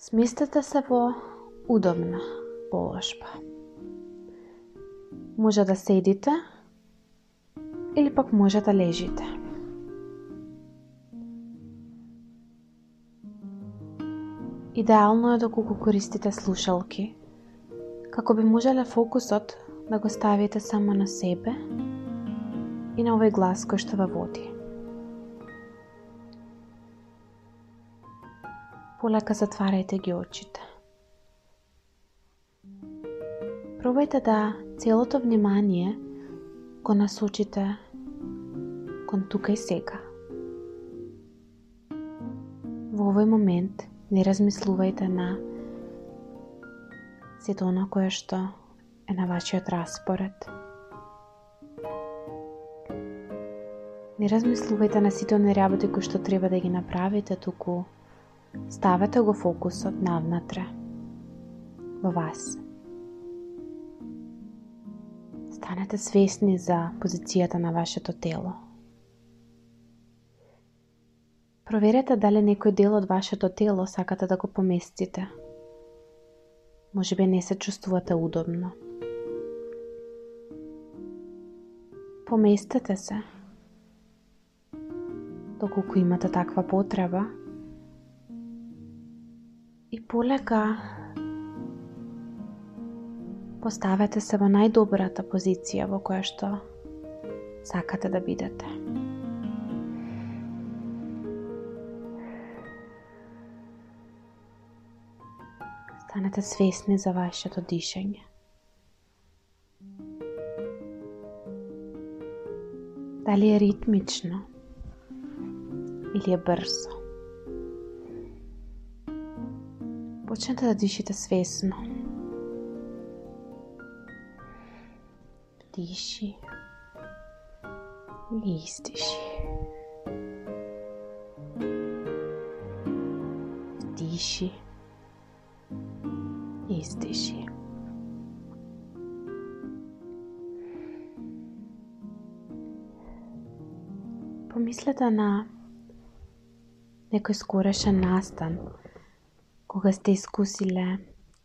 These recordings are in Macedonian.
Сместете се во удобна положба. Може да седите или пак може да лежите. Идеално е да доколку користите слушалки, како би можеле фокусот да го ставите само на себе и на овој глас кој што ве води. Полека затварајте ги очите. Пробајте да целото внимание го насочите кон тука и сега. Во овој момент не размислувајте на сето оно кое што е на вашиот распоред. Не размислувајте на сите оние работи кои што треба да ги направите, туку ставете го фокусот навнатре во вас. Станете свесни за позицијата на вашето тело. Проверете дали некој дел од вашето тело сакате да го поместите. Може би не се чувствувате удобно. Поместете се. Доколку имате таква потреба. polega, postavite se v najdobrata pozicija, v kojoj što sakate da bidete. Stanete svesni za vaše to dišenje. Da li je ritmično ili je brzo. Почнете да дишите свесно. Вдиши и издиши. Вдиши и издиши. Помислете на некој скорешен настан кога сте искусиле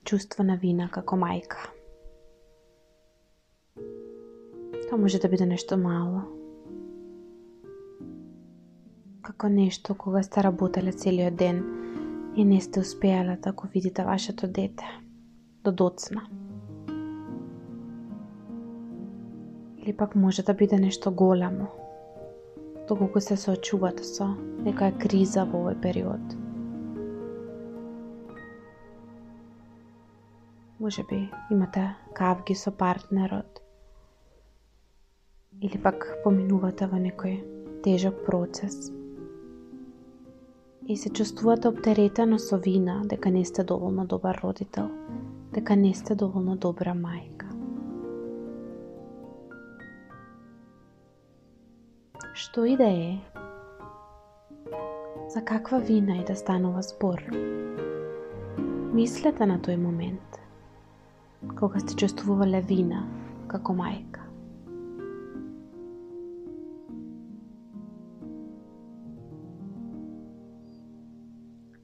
чувство на вина како мајка. Тоа може да биде нешто мало. Како нешто кога сте работеле целиот ден и не сте успеале да го видите вашето дете до доцна. Или пак може да биде нешто големо. доколку се соочувате со некоја криза во овој период. Може би имате кавги со партнерот, или пак поминувате во некој тежок процес. И се чувствувате обтеретено со вина дека не сте доволно добар родител, дека не сте доволно добра мајка. Што и да е, за каква вина и да станува збор, мислете на тој момент, кога сте чувствувале вина како мајка.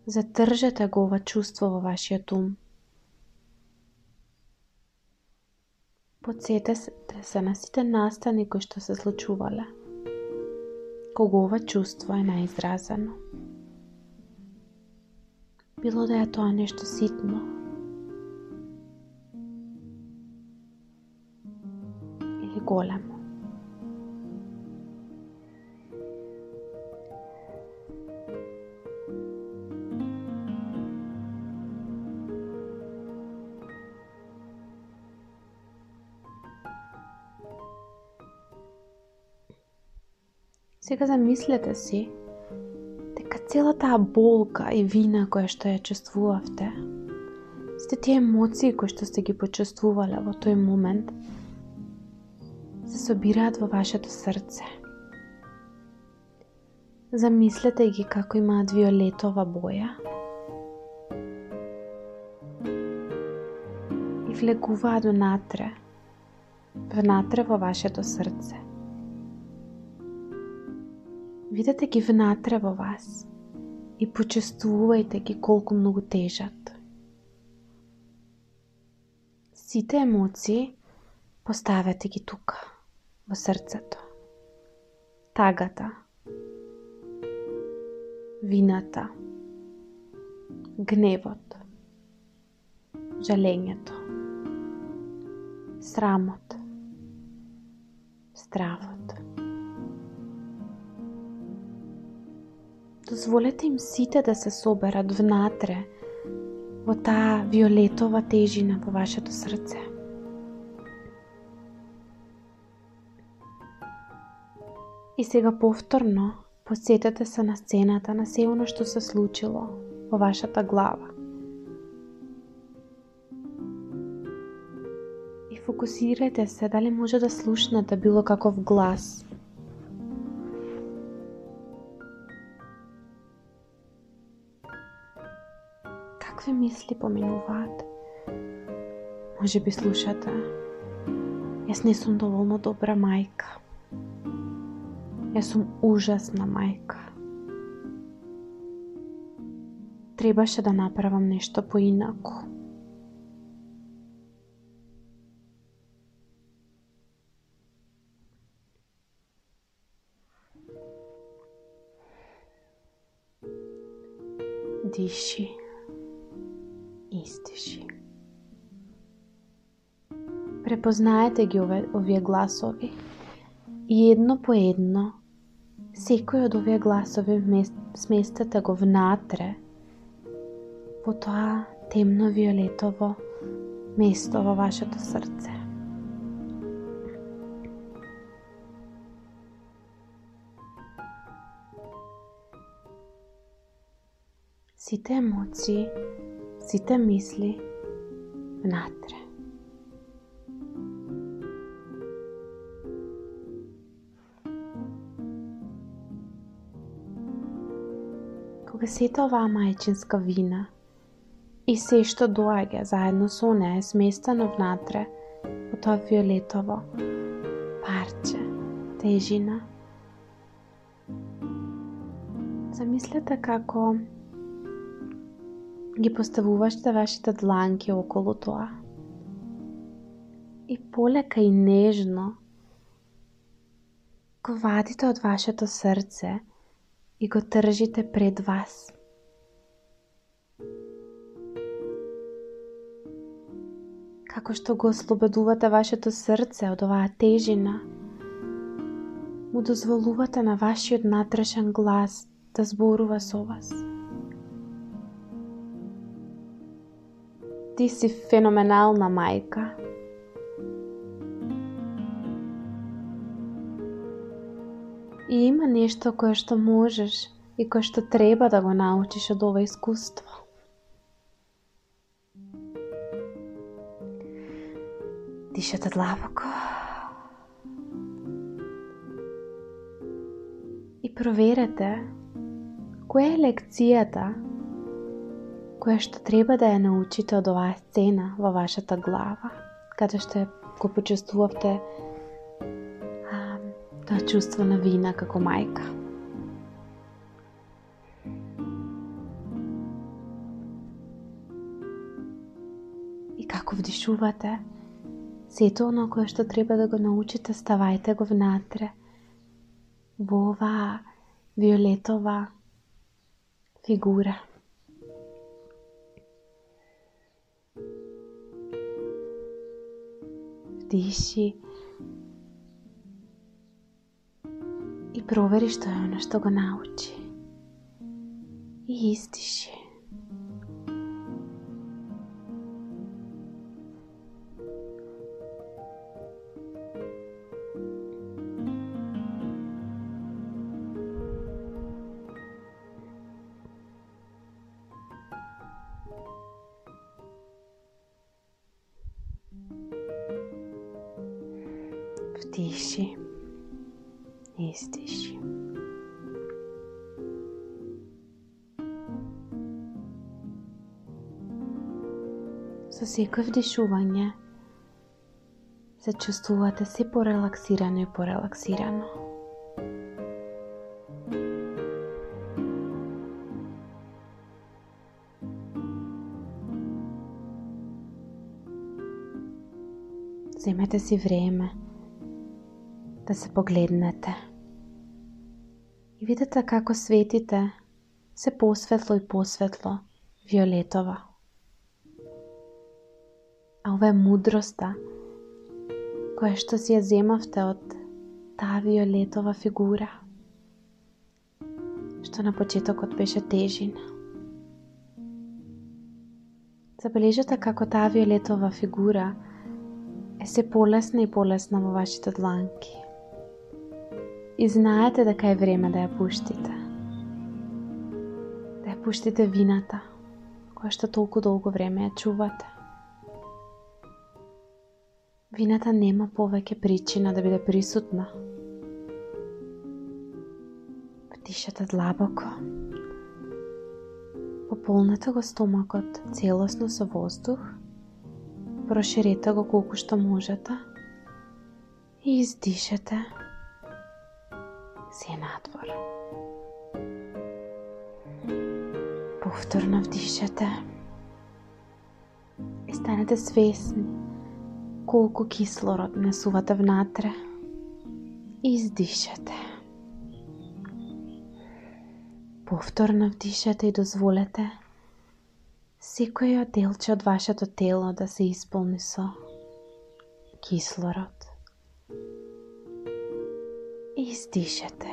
Задржете го ова чувство во вашиот ум. Подсетете се да на сите настани кои што се случувале. Кога ова чувство е наизразено. Било да е тоа нешто ситно. Или големо. Сега замислете си дека цела таа болка и вина која што ја чувствувавте, сте тие емоции кои што сте ги почувствувале во тој момент, се собираат во вашето срце. Замислете ги како имаат виолетова боја. И влегуваат внатре, внатре во вашето срце. Видете ги внатре во вас и почувствувајте ги колку многу тежат. Сите емоции поставете ги тука во срцето. Тагата, вината, гневот, жалењето, срамот, стравот. Дозволете им сите да се соберат внатре во таа виолетова тежина во вашето срце. И сега повторно посетете се на сцената на се оно што се случило во вашата глава. И фокусирајте се дали може да слушнете било каков глас. Какви мисли поминуваат? Може би слушате. Јас не сум доволно добра мајка. Јас сум ужасна мајка. Требаше да направам нешто поинаку. Диши. Истиши. Препознаете ги овие, овие гласови и едно по едно секој од овие гласови сместете го внатре во тоа темно виолетово место во вашето срце. Сите емоции, сите мисли внатре. Кога сета оваа мајчинска вина и се што доаѓа заедно со неа е сместено внатре во тоа фиолетово парче, тежина. Замислете како ги поставуваште вашите дланки околу тоа. И полека и нежно го вадите од вашето срце и го тржите пред вас. Како што го ослободувате вашето срце од оваа тежина, му дозволувате на вашиот натрешен глас да зборува со вас. Ти си феноменална мајка. Нешто кое што можеш и кое што треба да го научиш од ова искуство. Дишете длабоко. И проверете која е лекцијата која што треба да ја научите од оваа сцена во вашата глава, каде што го почувствувавте тоа чувство на вина како мајка. И како вдишувате, сето оно кое што треба да го научите, ставајте го внатре, во оваа виолетова фигура. Вдиши и провери што е оно што го научи. И истиши. Вдиши Издиши. Со секој вдишување се чувствувате се порелаксирано и порелаксирано. Земете си време да се погледнете. И видете како светите се посветло и посветло виолетова. А ова е мудроста која што си ја земавте од таа виолетова фигура, што на почетокот беше тежина. Забележете како таа виолетова фигура е се полесна и полесна во вашите дланки. И знаете дека е време да ја пуштите. Да ја пуштите вината, која што толку долго време ја чувате. Вината нема повеќе причина да биде присутна. Вдишете длабоко. Пополнете го стомакот целосно со воздух. Проширете го колку што можете. И издишете. Се надвор. Повторно вдишете. И станете свесни колку кислород несувате внатре. И издишете. Повторно вдишете и дозволете секој делче од вашето тело да се исполни со кислород. Издишете.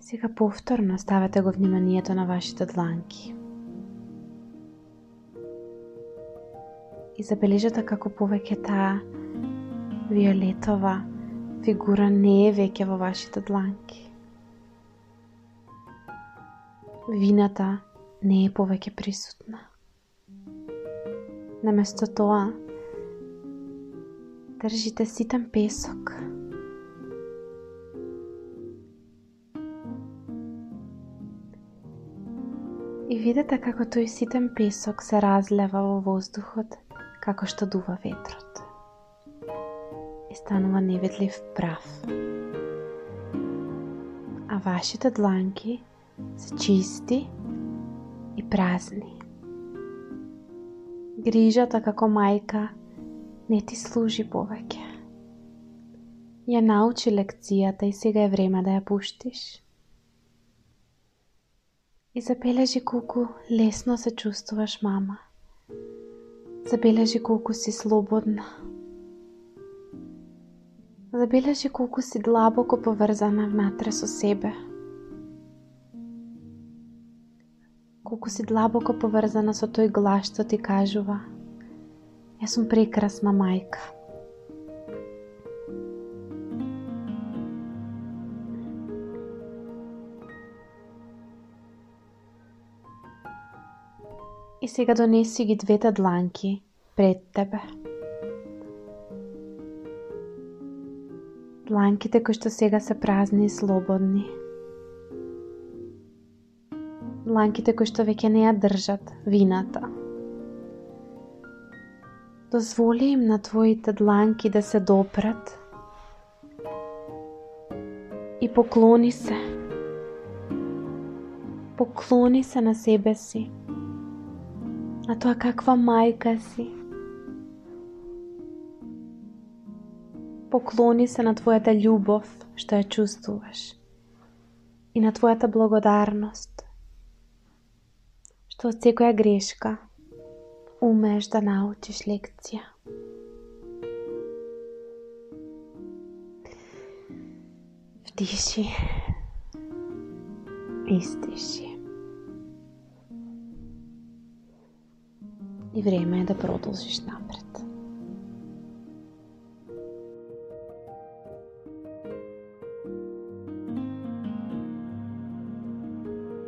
Сега повторно ставете го вниманието на вашите дланки. И забележете како повеќе таа виолетова фигура не е веќе во вашите дланки. Вината не е повеќе присутна. Наместо тоа, држите ситен песок – и видете како тој ситен песок се разлева во воздухот како што дува ветрот. И станува невидлив прав. А вашите дланки се чисти и празни. Грижата како мајка не ти служи повеќе. Ја научи лекцијата и сега е време да ја пуштиш. И забележи колку лесно се чувствуваш, мама. Забележи колку си слободна. Забележи колку си длабоко поврзана внатре со себе. Колку си длабоко поврзана со тој глас што ти кажува. Јас сум прекрасна мајка. И сега донеси ги двете дланки пред тебе. Дланките кои што сега се празни и слободни. Дланките кои што веќе не ја држат вината. Дозволи им на твоите дланки да се допрат и поклони се. Поклони се на себе си на тоа каква мајка си. Поклони се на твојата љубов што ја чувствуваш и на твојата благодарност што од секоја грешка умееш да научиш лекција. Вдиши. Истиши. и време е да продолжиш напред.